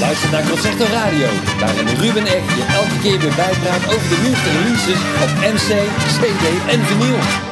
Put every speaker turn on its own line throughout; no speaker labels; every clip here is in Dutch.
Luister naar Concerto Radio, waarin Ruben Echt je elke keer weer bijpraat over de nieuwste releases op MC, CD en vinyl.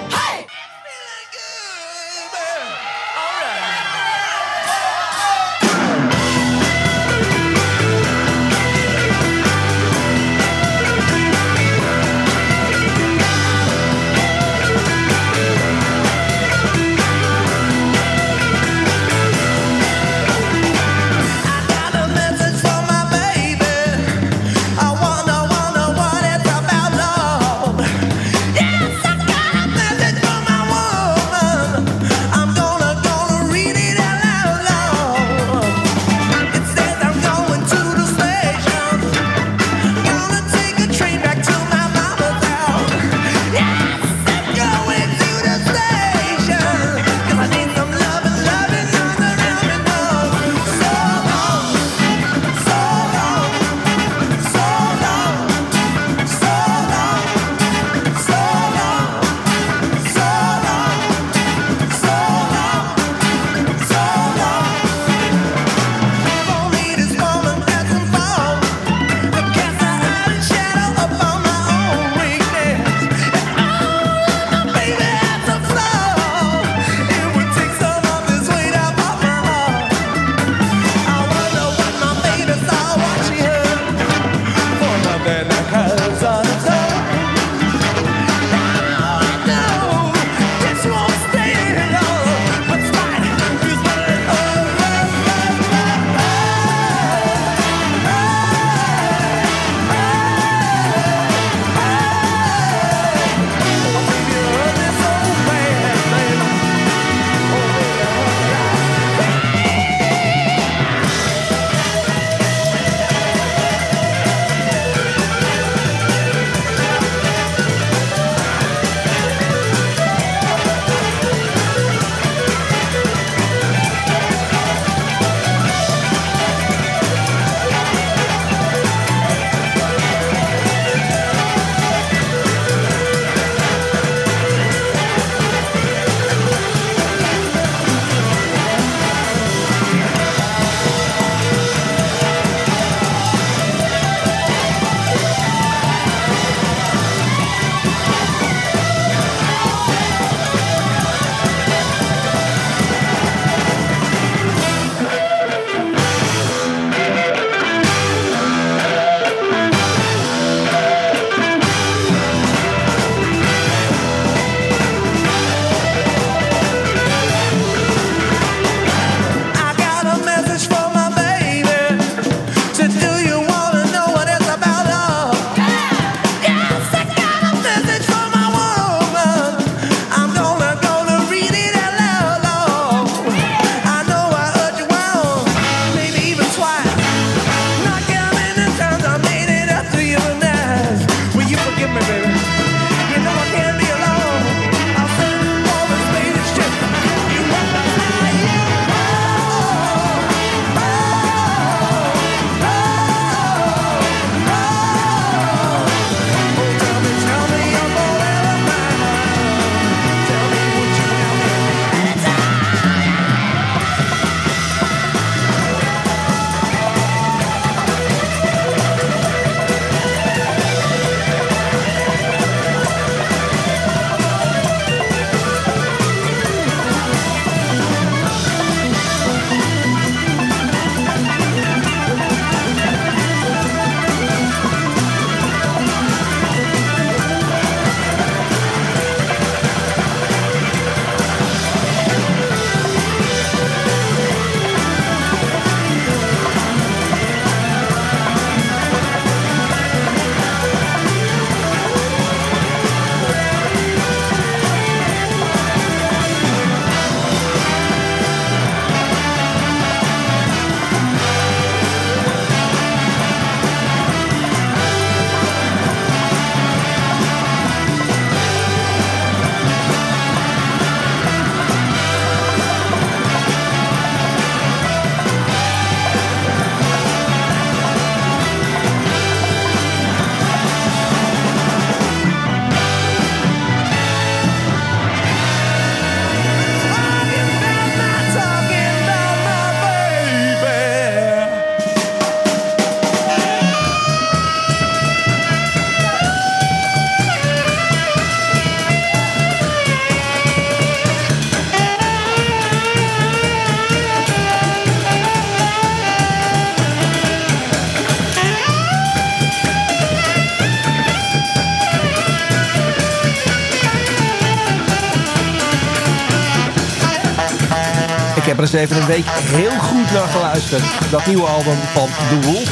Eens even een week heel goed naar geluisterd. Dat nieuwe album van The Wolf.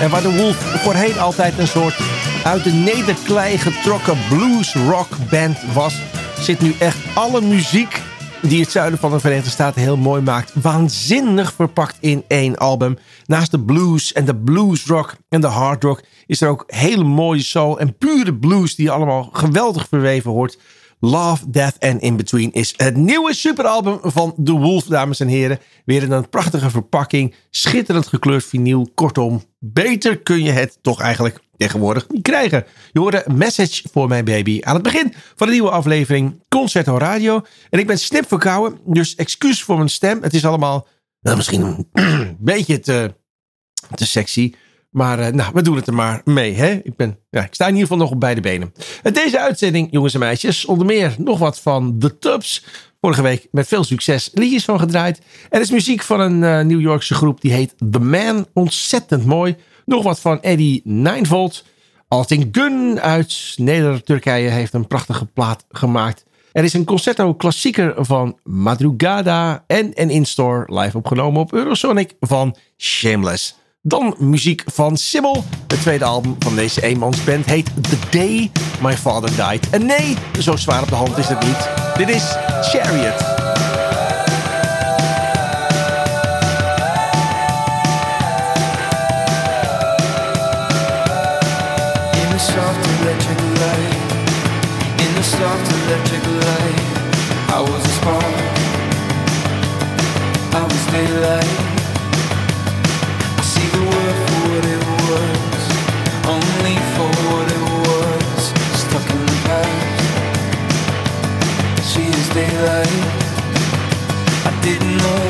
En waar The Wolf voorheen altijd een soort uit de nederklei getrokken blues rock band was... zit nu echt alle muziek die het zuiden van de Verenigde Staten heel mooi maakt... waanzinnig verpakt in één album. Naast de blues en de blues rock en de hard rock... is er ook hele mooie soul en pure blues... die allemaal geweldig verweven hoort... Love, Death and In Between is het nieuwe superalbum van The Wolf, dames en heren. Weer in een prachtige verpakking, schitterend gekleurd vinyl. Kortom, beter kun je het toch eigenlijk tegenwoordig niet krijgen. Je hoorde Message for My Baby aan het begin van de nieuwe aflevering Concerto Radio. En ik ben snip verkouden, dus excuus voor mijn stem. Het is allemaal nou, misschien een beetje te, te sexy. Maar uh, nou, we doen het er maar mee. Hè? Ik, ben, ja, ik sta in ieder geval nog op beide benen. En deze uitzending, jongens en meisjes, onder meer nog wat van The Tubs. Vorige week met veel succes liedjes van gedraaid. Er is muziek van een uh, New Yorkse groep die heet The Man. Ontzettend mooi. Nog wat van Eddie Ninevolt. Alting Gun uit Neder-Turkije heeft een prachtige plaat gemaakt. Er is een concerto klassieker van Madrugada. En een in-store live opgenomen op Eurosonic van Shameless. Dan muziek van Sibyl. Het tweede album van deze eenmansband heet The Day My Father Died. En nee, zo zwaar op de hand is het niet. Dit is Chariot.
I didn't know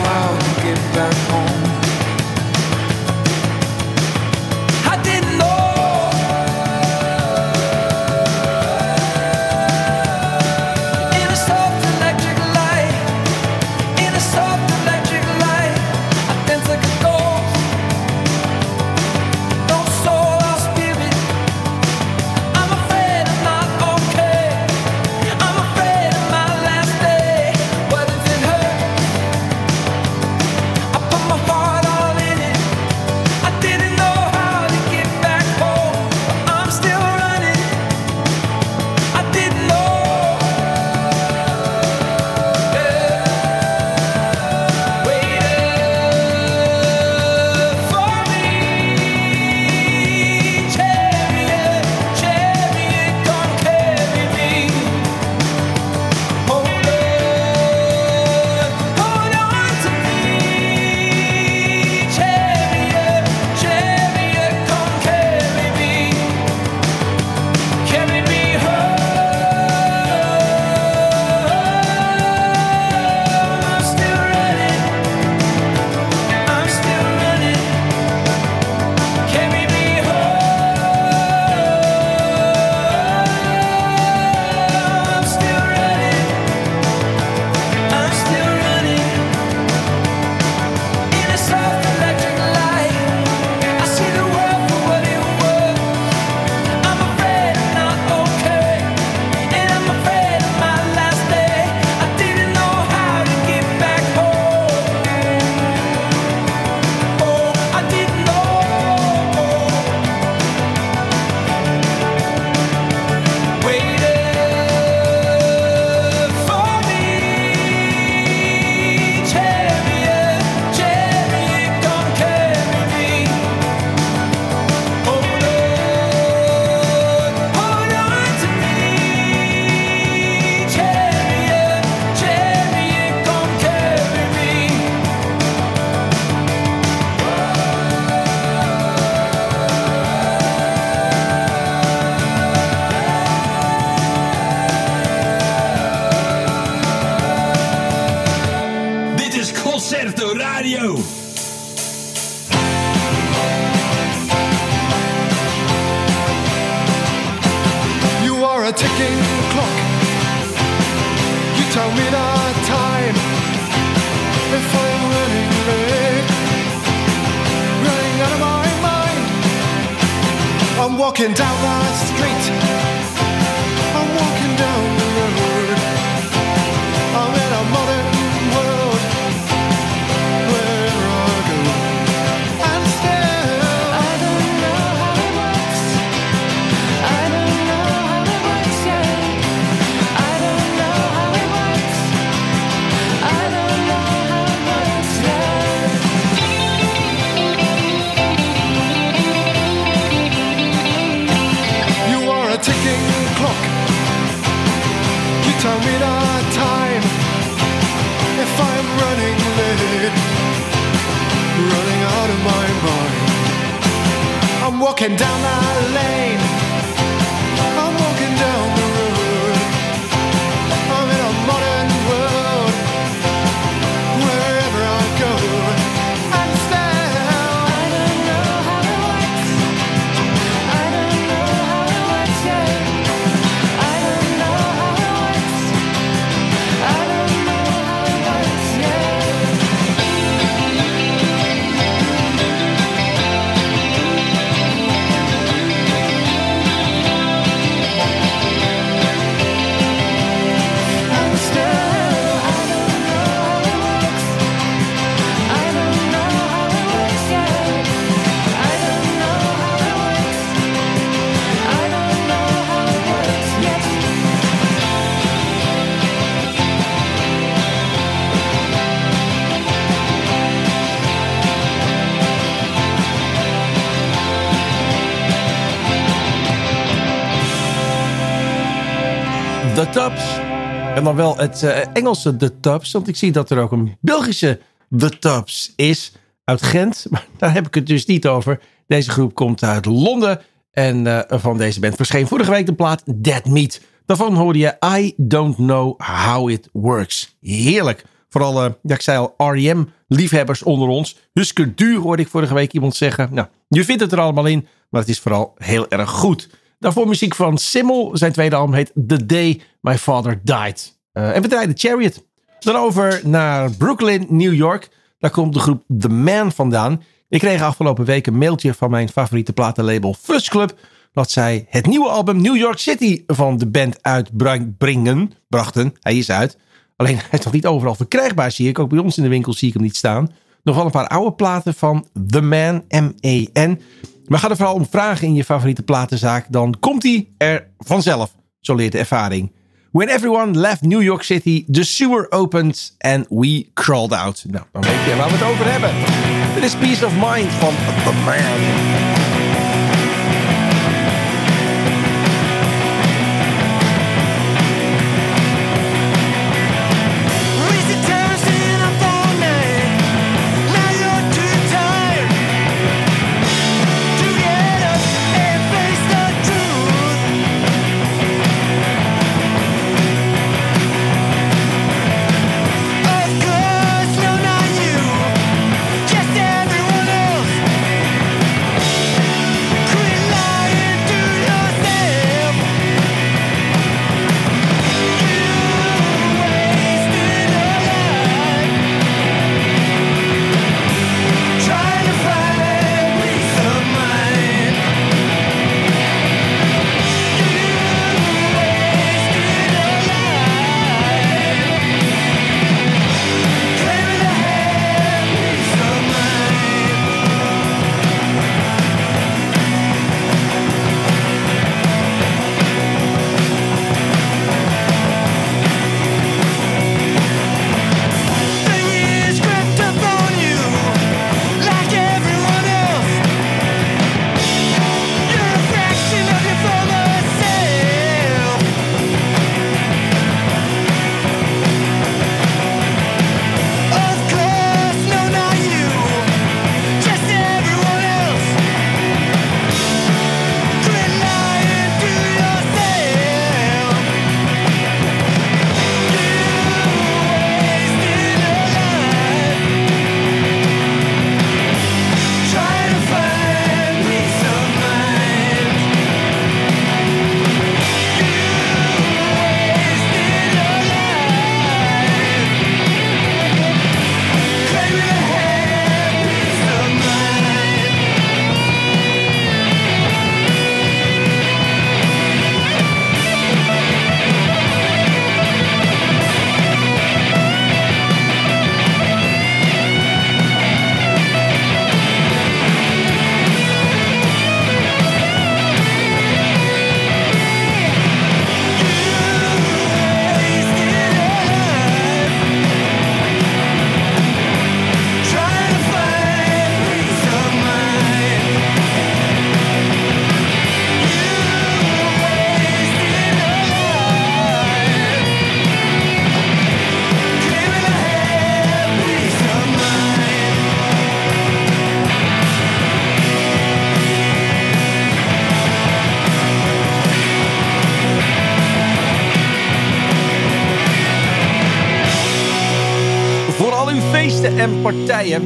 Dan wel het eh, Engelse The Tubs. Want ik zie dat er ook een Belgische The Tubs is. Uit Gent. Maar daar heb ik het dus niet over. Deze groep komt uit Londen. En eh, van deze band verscheen vorige week de plaat Dead Meat. Daarvan hoorde je I Don't Know How It Works. Heerlijk. Vooral, eh, ja, ik zei al, R.E.M. liefhebbers onder ons. Husker Du hoorde ik vorige week iemand zeggen. Nou, je vindt het er allemaal in. Maar het is vooral heel erg goed. Daarvoor muziek van Simmel. Zijn tweede album heet The Day My Father Died. Eh, en we draaiden Chariot. Dan over naar Brooklyn, New York. Daar komt de groep The Man vandaan. Ik kreeg afgelopen week een mailtje van mijn favoriete platenlabel Fuzz Club. Dat zij het nieuwe album New York City van de band uitbrengen. Brachten. Hij is uit. Alleen hij is nog niet overal verkrijgbaar zie ik. Ook bij ons in de winkel zie ik hem niet staan. Nog wel een paar oude platen van The Man, M-E-N. Maar ga er vooral om vragen in je favoriete platenzaak. Dan komt hij er vanzelf. Zo leert de ervaring. When everyone left New York City, the sewer opened and we crawled out. Nou, dan weet je waar we het over hebben. Dit is Peace of Mind van The Man. Partijen.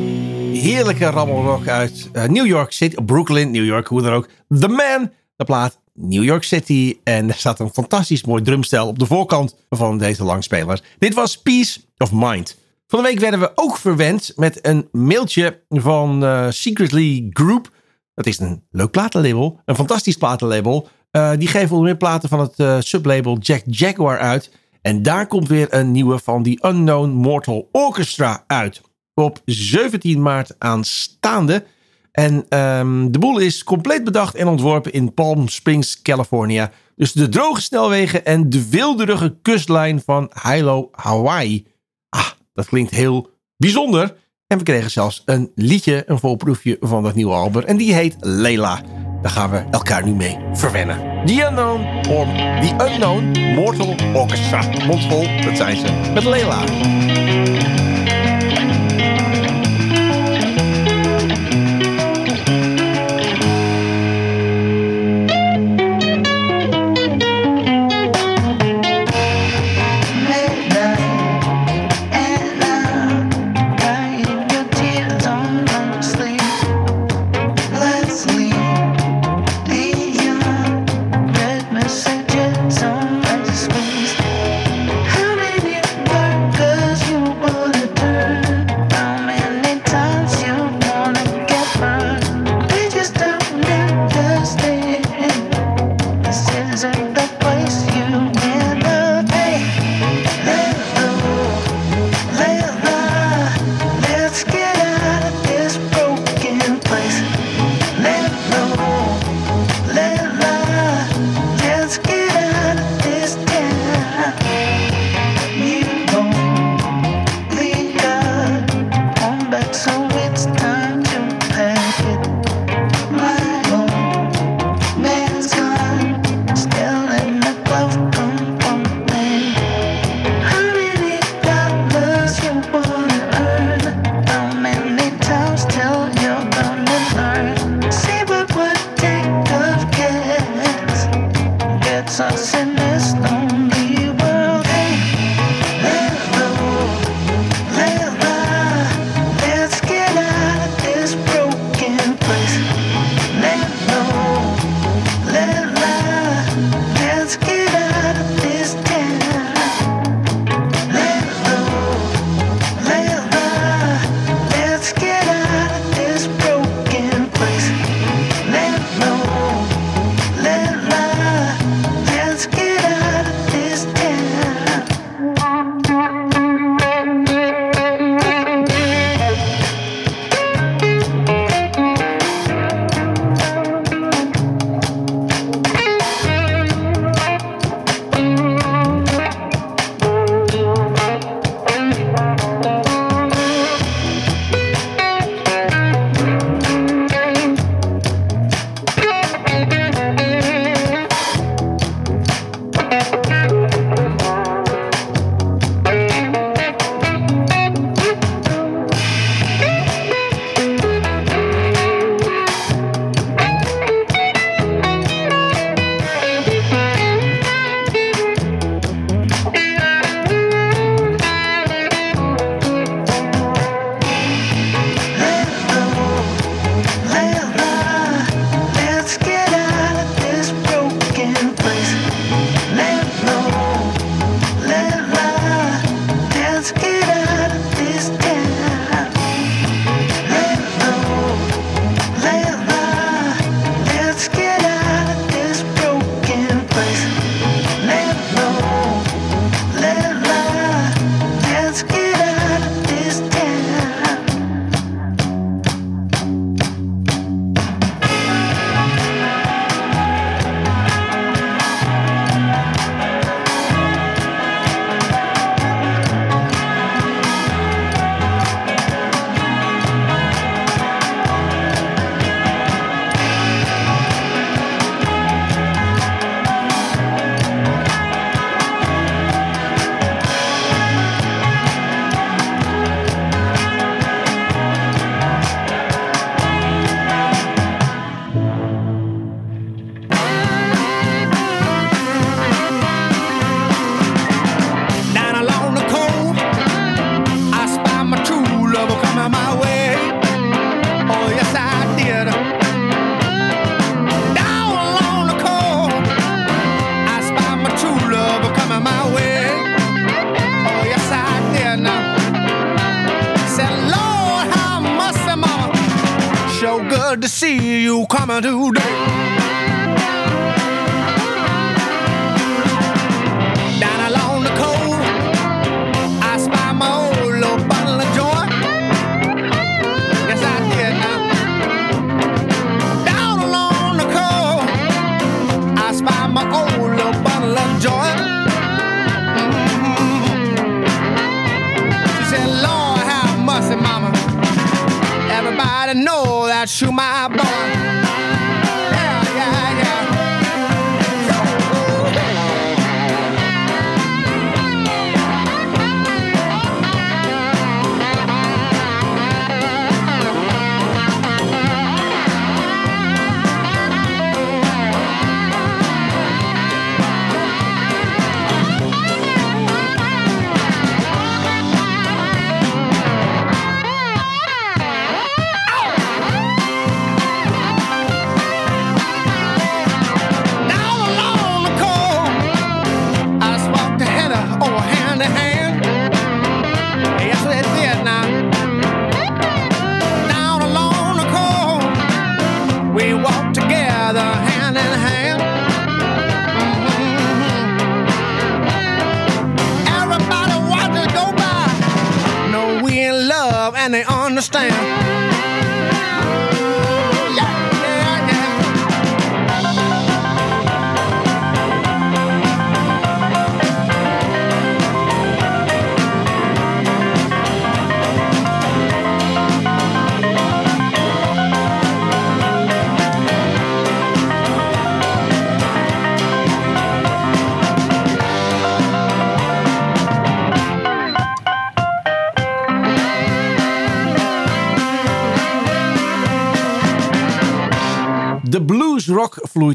Heerlijke rammelrock uit eh, New York City, Brooklyn, New York, hoe dan ook. The Man, de plaat New York City. En er staat een fantastisch mooi drumstel op de voorkant van deze langspelers. Dit was Peace of Mind. Van de week werden we ook verwend met een mailtje van eh, Secretly Group. Dat is een leuk platenlabel, een fantastisch platenlabel. Eh, die geven onder meer platen van het sublabel Jack Jaguar uit. En daar komt weer een nieuwe van die Unknown Mortal Orchestra uit. Op 17 maart aanstaande. En ehm, de boel is compleet bedacht en ontworpen in Palm Springs, California. Dus de droge snelwegen en de wilderige kustlijn van Hilo, Hawaii. Ah, dat klinkt heel bijzonder. En we kregen zelfs een liedje, een volproefje van dat nieuwe album. En die heet Leila. Daar gaan we elkaar nu mee verwennen. The Unknown, or The Unknown Mortal Orchestra. Mondvol, dat zijn ze. Met Leila.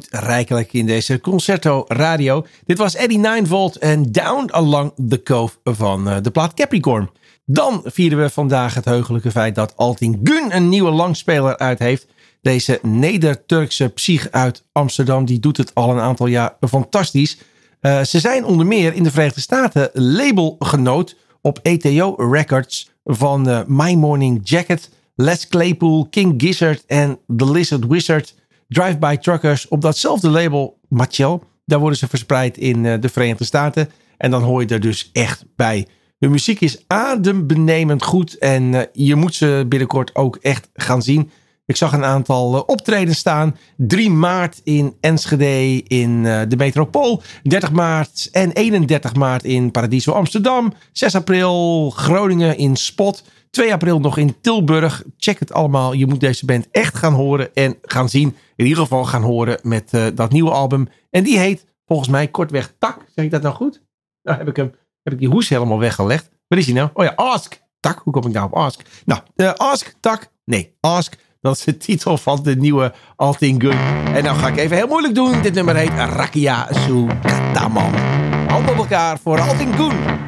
Rijkelijk in deze Concerto Radio. Dit was Eddie Ninevolt en Down Along the Cove van eh, de plaat Capricorn. Dan vieren we vandaag het heugelijke feit dat Altin Gun een nieuwe langspeler uit heeft. Deze Neder-Turkse psych uit Amsterdam, die doet het al een aantal jaar fantastisch. Eh, ze zijn onder meer in de Verenigde Staten labelgenoot op ETO Records van eh, My Morning Jacket, Les Claypool, King Gizzard en The Lizard Wizard. Drive-by Truckers op datzelfde label Machel. Daar worden ze verspreid in eh, de Verenigde Staten. En dan hoor je er dus echt bij. Hun muziek is adembenemend goed. En eh, je moet ze binnenkort ook echt gaan zien. Ik zag een aantal eh, optredens staan. 3 maart in Enschede in de Metropool. 30 maart en 31 maart in Paradiso Amsterdam. 6 april Groningen in Spot. 2 april nog in Tilburg. Check het allemaal. Je moet deze band echt gaan horen en gaan zien. In ieder geval gaan horen met eh, dat nieuwe album. En die heet volgens mij kortweg Tak. Zeg ik dat nou goed? Nou heb ik, hem, heb ik die hoes helemaal weggelegd. Waar is hij nou? Oh ja, Ask. Tak. Hoe kom ik nou op Ask? Nou, eh, Ask, Tak. Nee, Ask. Dat is de titel van de nieuwe Alting Gun. En nou ga ik even heel moeilijk doen. Dit nummer heet Rakia Sukataman. Handen op elkaar voor Alting Gun.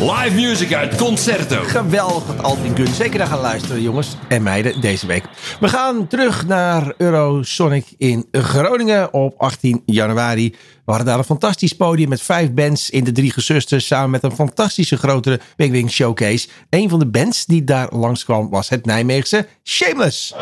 Live music uit Concerto.
Geweldig dat Alvin Gun zeker naar gaan luisteren, jongens en meiden, deze week. We gaan terug naar Eurosonic in Groningen op 18 januari. We hadden daar een fantastisch podium met vijf bands in de drie gezusters. Samen met een fantastische grotere Wing Wing Showcase. Een van de bands die daar langskwam was het Nijmeegse Shameless.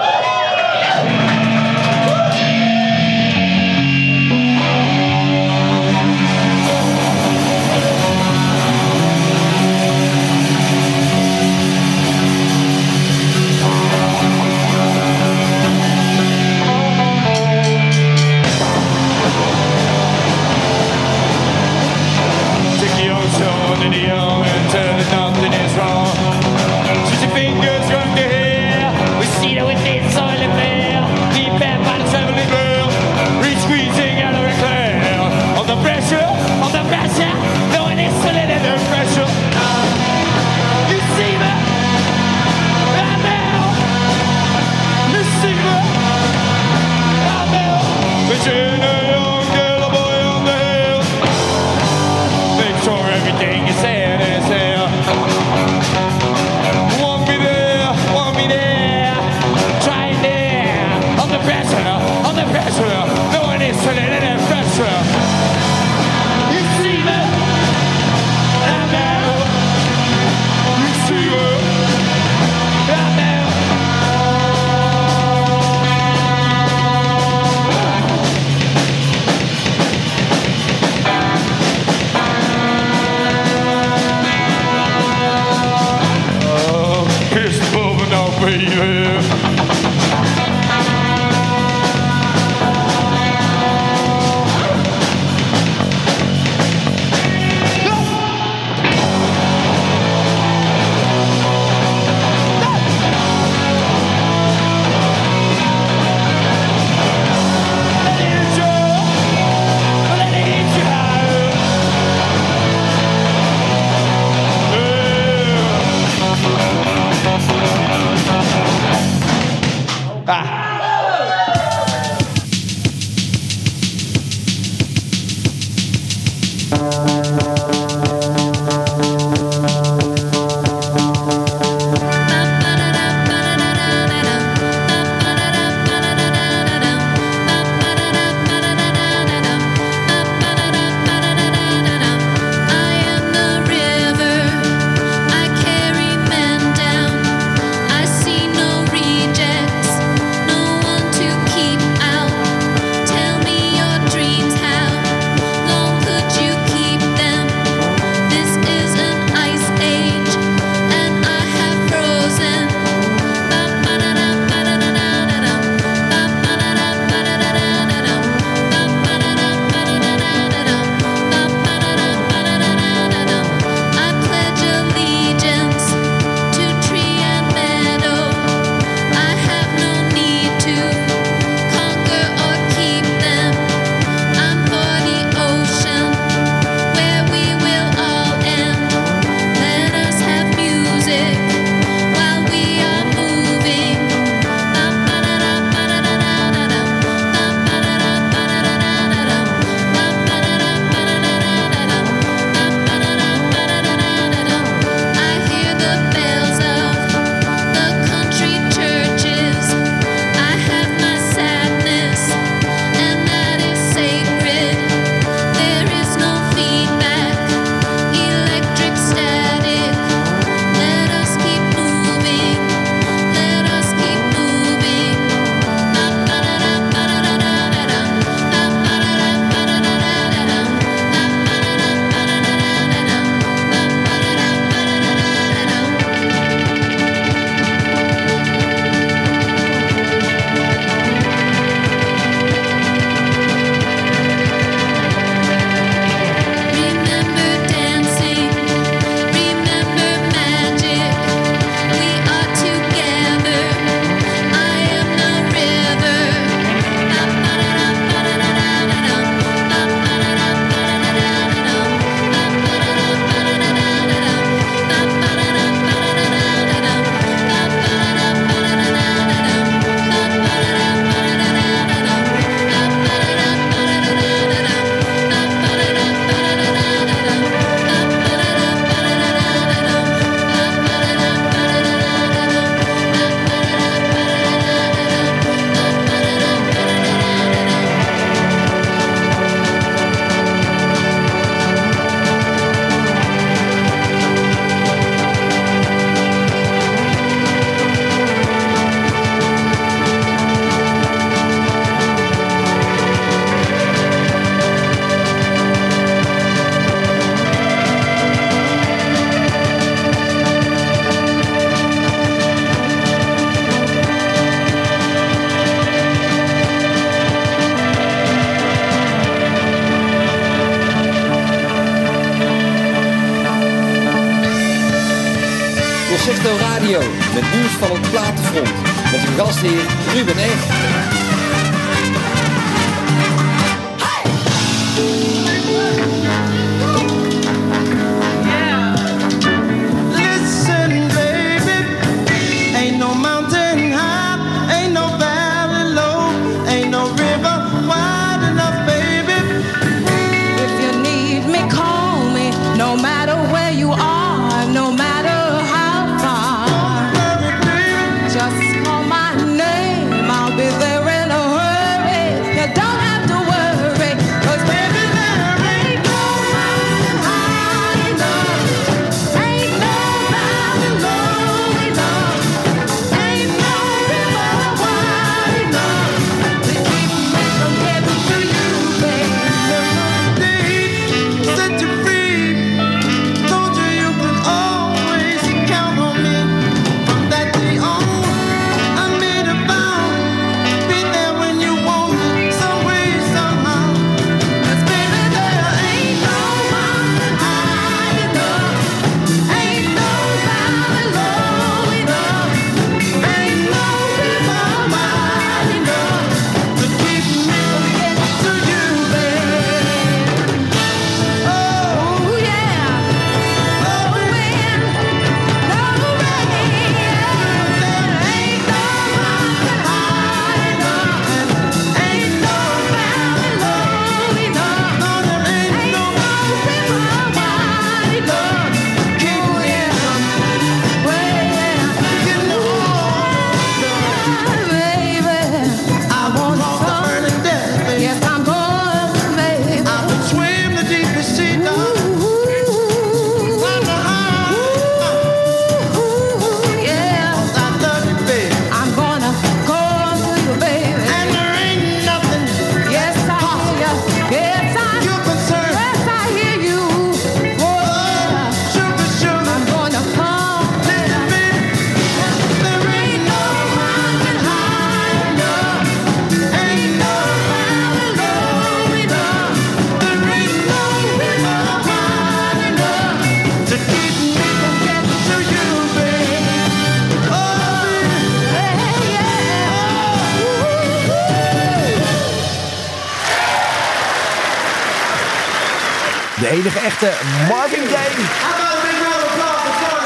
For Florence?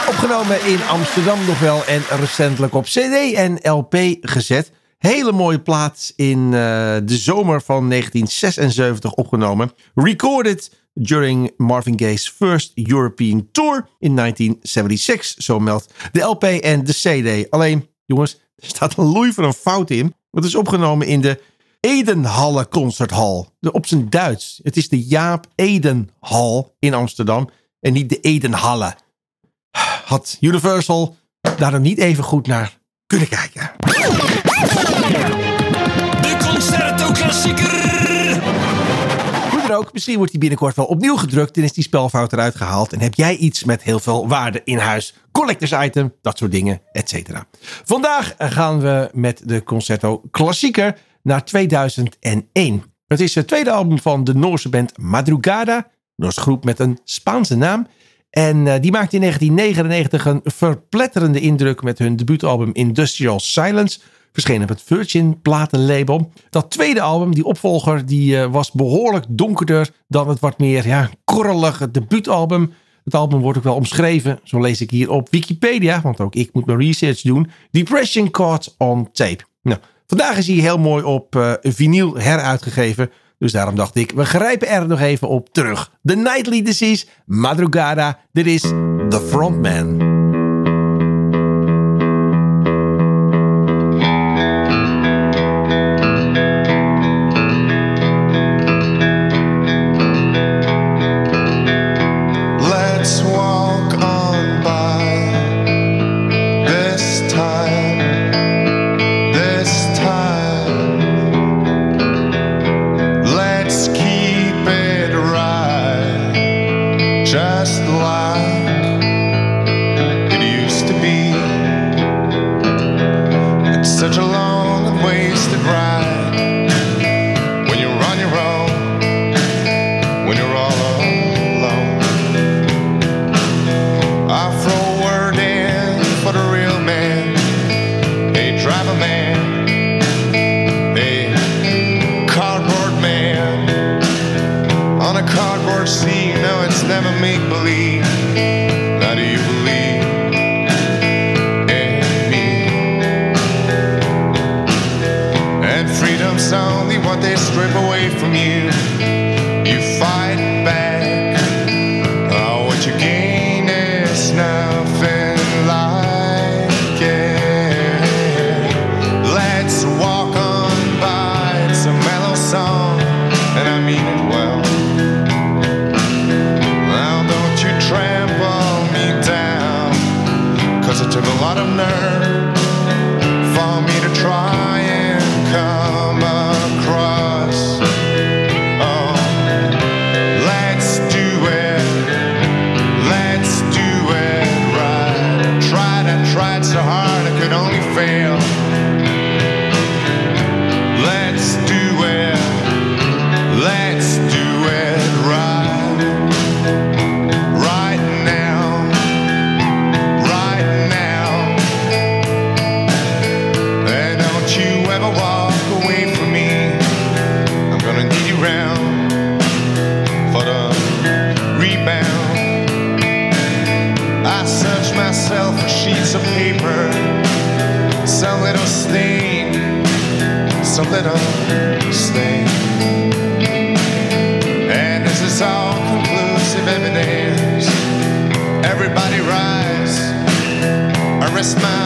Opgenomen in Amsterdam nog wel en recentelijk op CD en LP gezet. Hele mooie plaats in eh, de zomer van 1976 opgenomen. Recorded during Marvin Gaye's first European tour in 1976, zo meldt de LP en de CD. Alleen, jongens, er staat een loei van een fout in. Het is opgenomen in de Edenhalle Concerthal. Op zijn Duits. Het is de Jaap Edenhal in Amsterdam en niet de Edenhalle had Universal daar dan niet even goed naar kunnen kijken.
De Concerto Klassieker.
Hoe dan ook, misschien wordt die binnenkort wel opnieuw gedrukt en is die spelfout eruit gehaald. En heb jij iets met heel veel waarde in huis. Collectors item, dat soort dingen, et cetera. Vandaag gaan we met de Concerto Klassieker naar 2001. Het is het tweede album van de Noorse band Madrugada. Noorse groep met een Spaanse naam. En eh, die maakte in 1999 een verpletterende indruk met hun debuutalbum Industrial Silence. Verscheen op het Virgin platenlabel. Dat tweede album, die opvolger, die eh, was behoorlijk donkerder dan het wat meer ja, korrelige debuutalbum. Het album wordt ook wel omschreven, zo lees ik hier op Wikipedia, want ook ik moet mijn research doen. Depression Caught on Tape. Nou, vandaag is hij heel mooi op eh, vinyl heruitgegeven. Dus daarom dacht ik, we grijpen er nog even op terug. The Nightly Disease, Madrugada, dit is The Frontman.
wasted ride. Arrest my,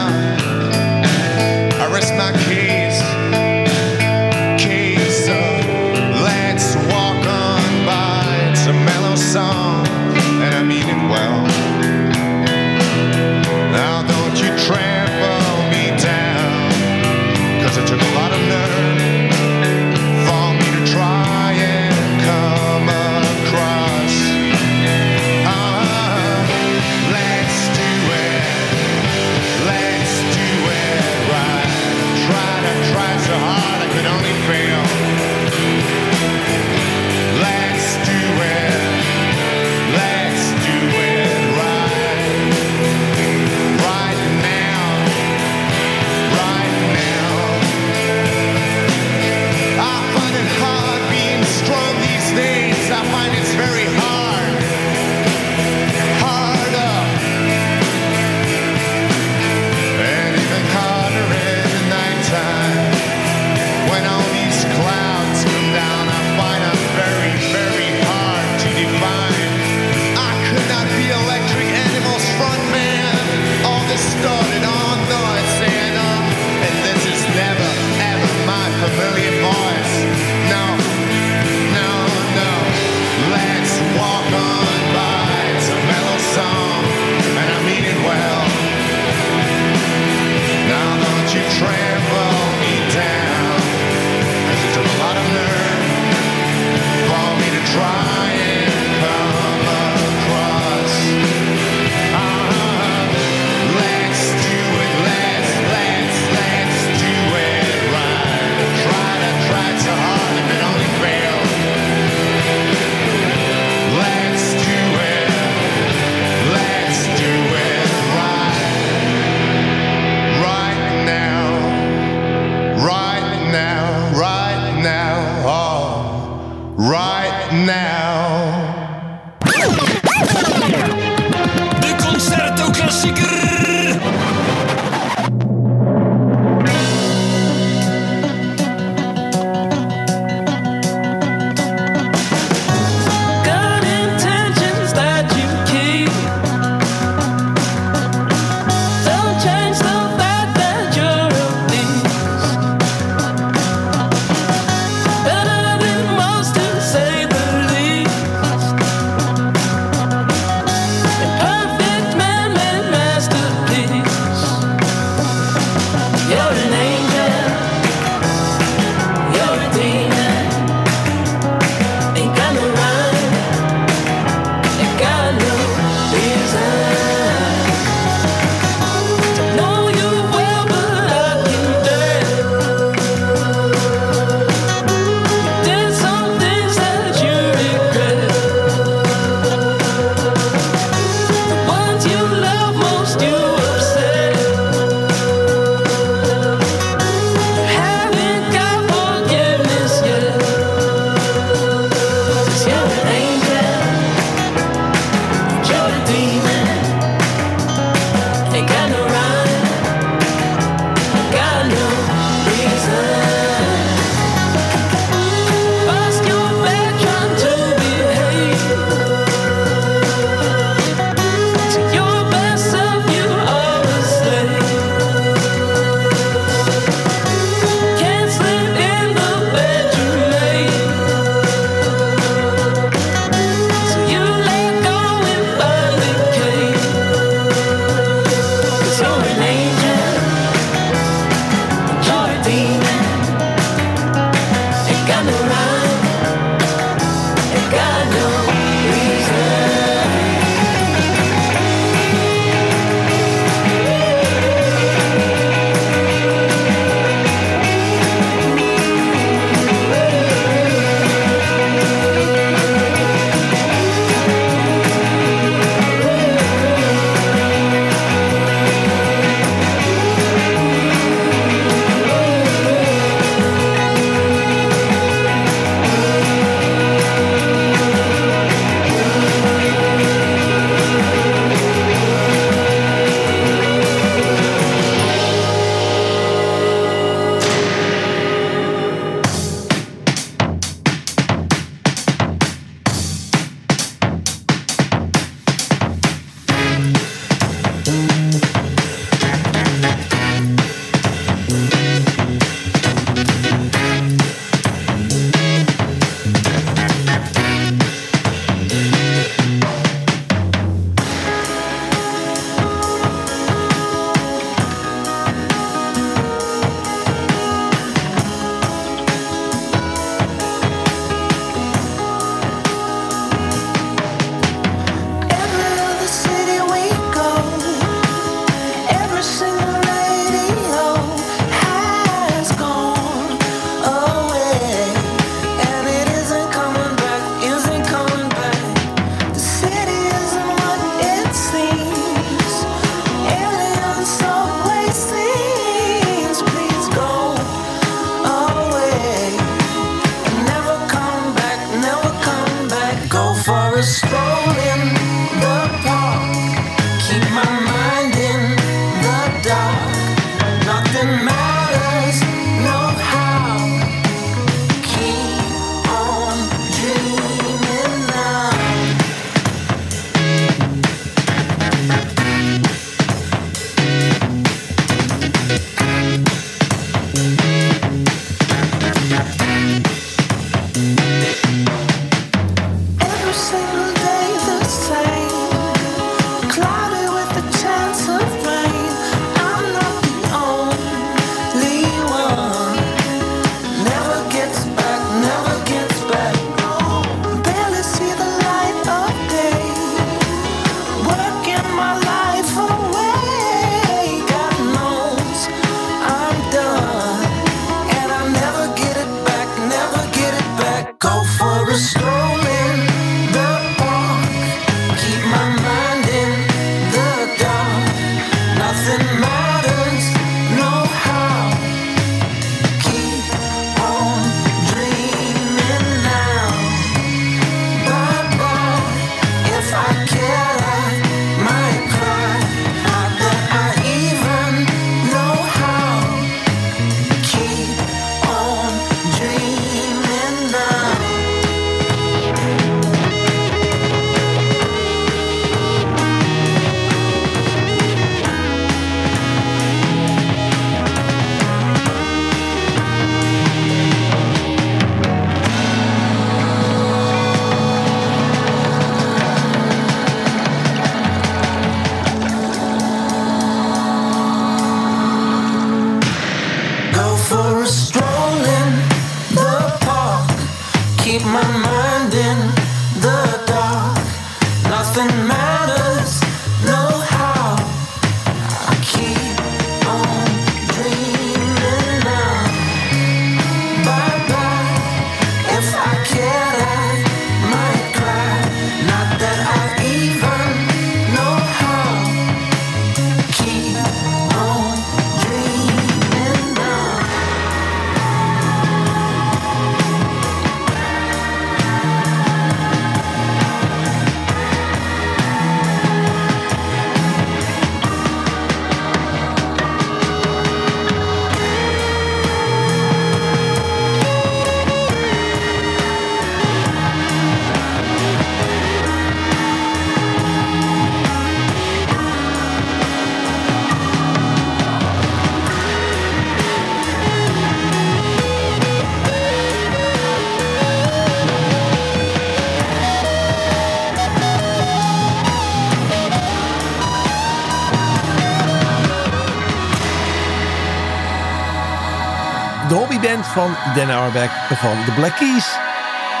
van Dan Auerbach van The Black Keys.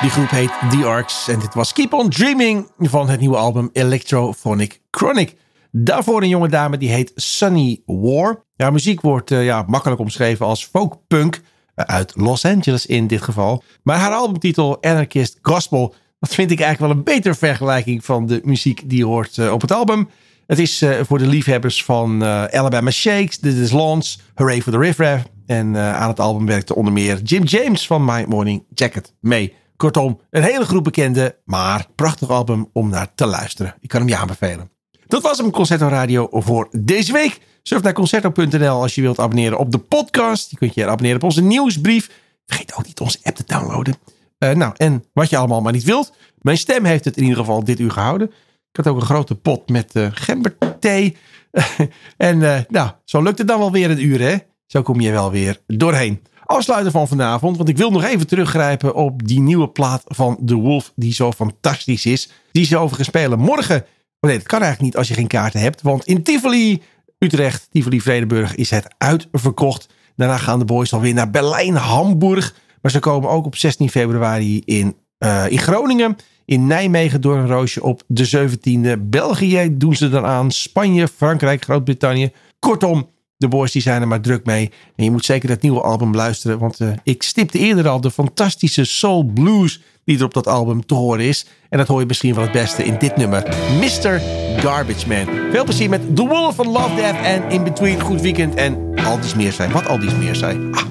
Die groep heet The Arcs. En dit was Keep On Dreaming van het nieuwe album Electrophonic Chronic. Daarvoor een jonge dame die heet Sunny War. Ja, muziek wordt eh, ja, makkelijk omschreven als folkpunk. eh, uit Los Angeles in dit geval. Maar haar albumtitel Anarchist Gospel... dat vind ik eigenlijk wel een betere vergelijking van de muziek die hoort eh, op het album. Het is voor de liefhebbers van Alabama Shakes, This Is Lawns, Hooray for the Riff Raff. En eh, aan het album werkte onder meer Jim James van My Morning Jacket mee. Kortom, een hele groep bekende, maar prachtig album om naar te luisteren. Ik kan hem je aanbevelen. Dat was hem, Concerto Radio, voor deze week. Surf naar concerto.nl als je wilt abonneren op de podcast. Je kunt je abonneren op onze nieuwsbrief. Vergeet ook niet onze app te downloaden. Eh, nou, en wat je allemaal maar niet wilt. Mijn stem heeft het in ieder geval dit uur gehouden. Ik had ook een grote pot met eh gemberthee. en nou, zo lukt het dan wel weer een uur, hè? Zo kom je wel weer doorheen. Afsluiten van vanavond, want ik wil nog even teruggrijpen op die nieuwe plaat van The Wolf, die zo fantastisch is. Die ze overigens spelen morgen. Oh nee, dat kan eigenlijk niet als je geen kaarten hebt, want in Tivoli, Utrecht, Tivoli Vredenburg is het uitverkocht. Daarna gaan de boys alweer naar Berlijn, Hamburg. Maar ze komen ook op 16 februari in, eh, in Groningen. In Nijmegen door een roosje op de 17e. België doen ze dan aan. Spanje, Frankrijk, Groot-Brittannië. Kortom, de boys die zijn er maar druk mee. En je moet zeker dat nieuwe album luisteren. Want eh, ik stipte eerder al de fantastische soul blues die er op dat album te horen is. En dat hoor je misschien wel het beste in dit nummer. Mr. Garbage Man. Veel plezier met The Wolf van Love Death en In Between. Goed weekend en al dies meer zijn. Wat al dies meer zijn. Ah.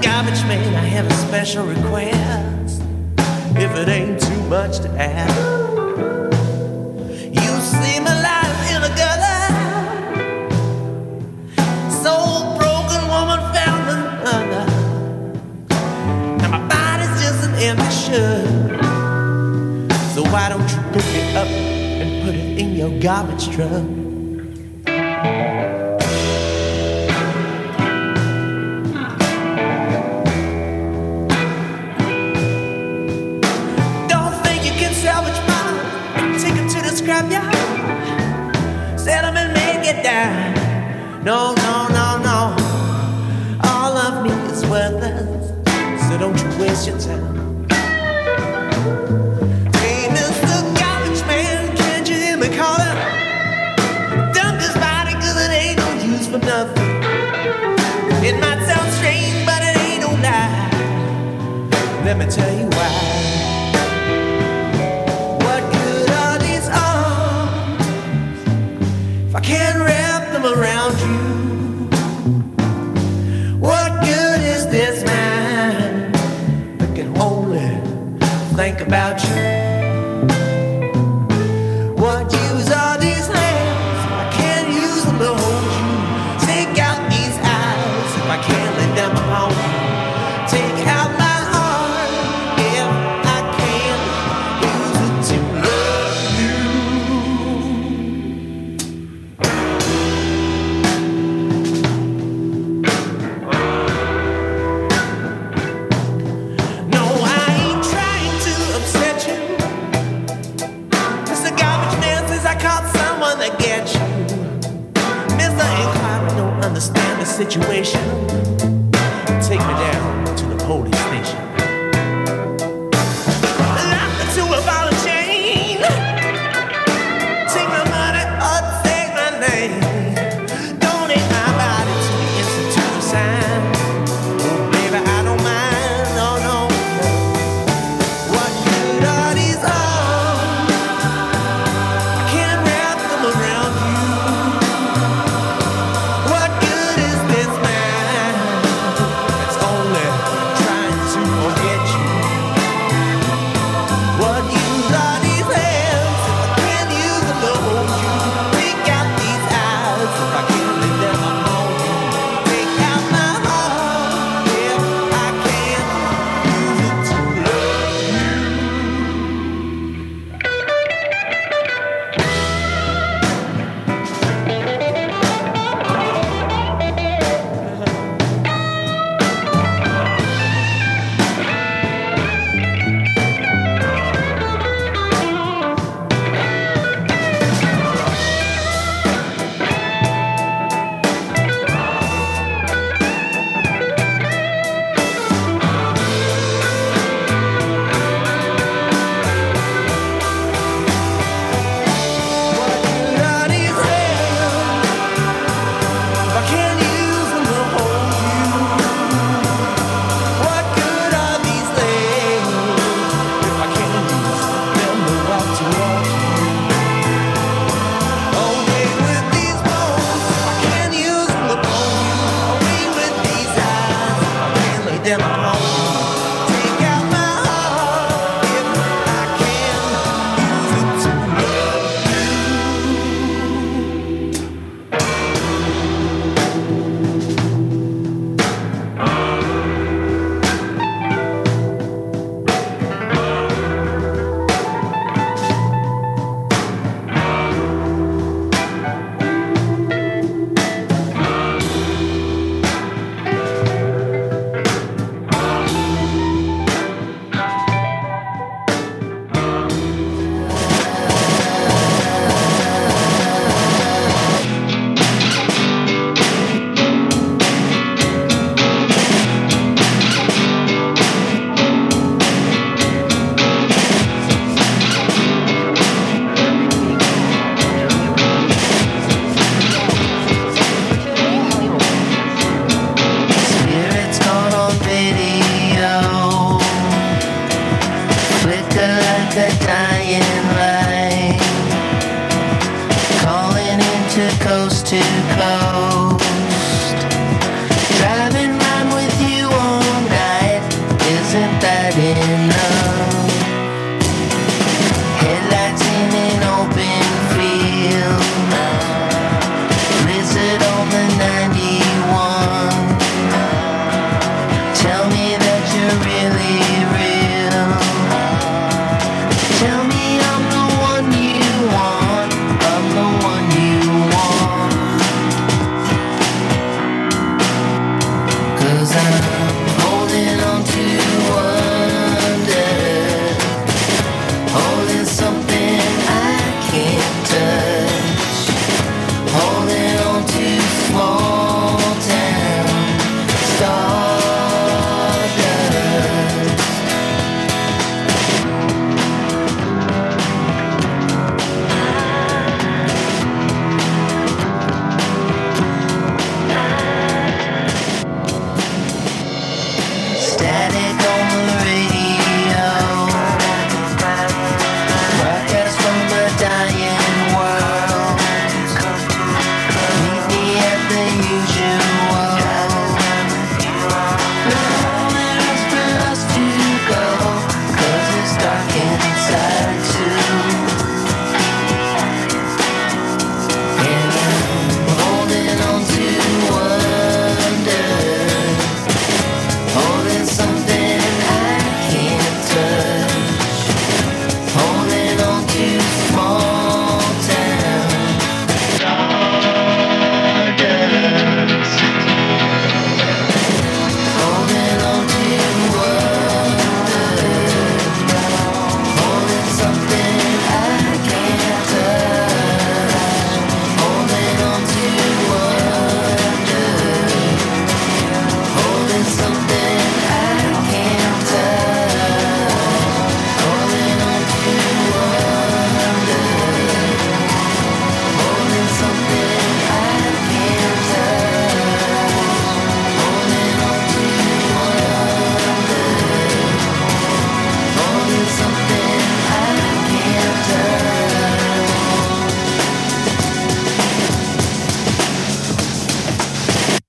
Garbage man, I have a special request. If it ain't too much to ask, you see my life in a gutter. So broken woman found another. Now my body's just an empty shell. So why don't you pick it up and put it in your garbage truck? grab ya, hand, settle and make it down. No, no, no, no. All of me is worthless, so don't you waste your time. I called someone to get you. Mr. Incline don't understand the situation. Take me down to the police. them.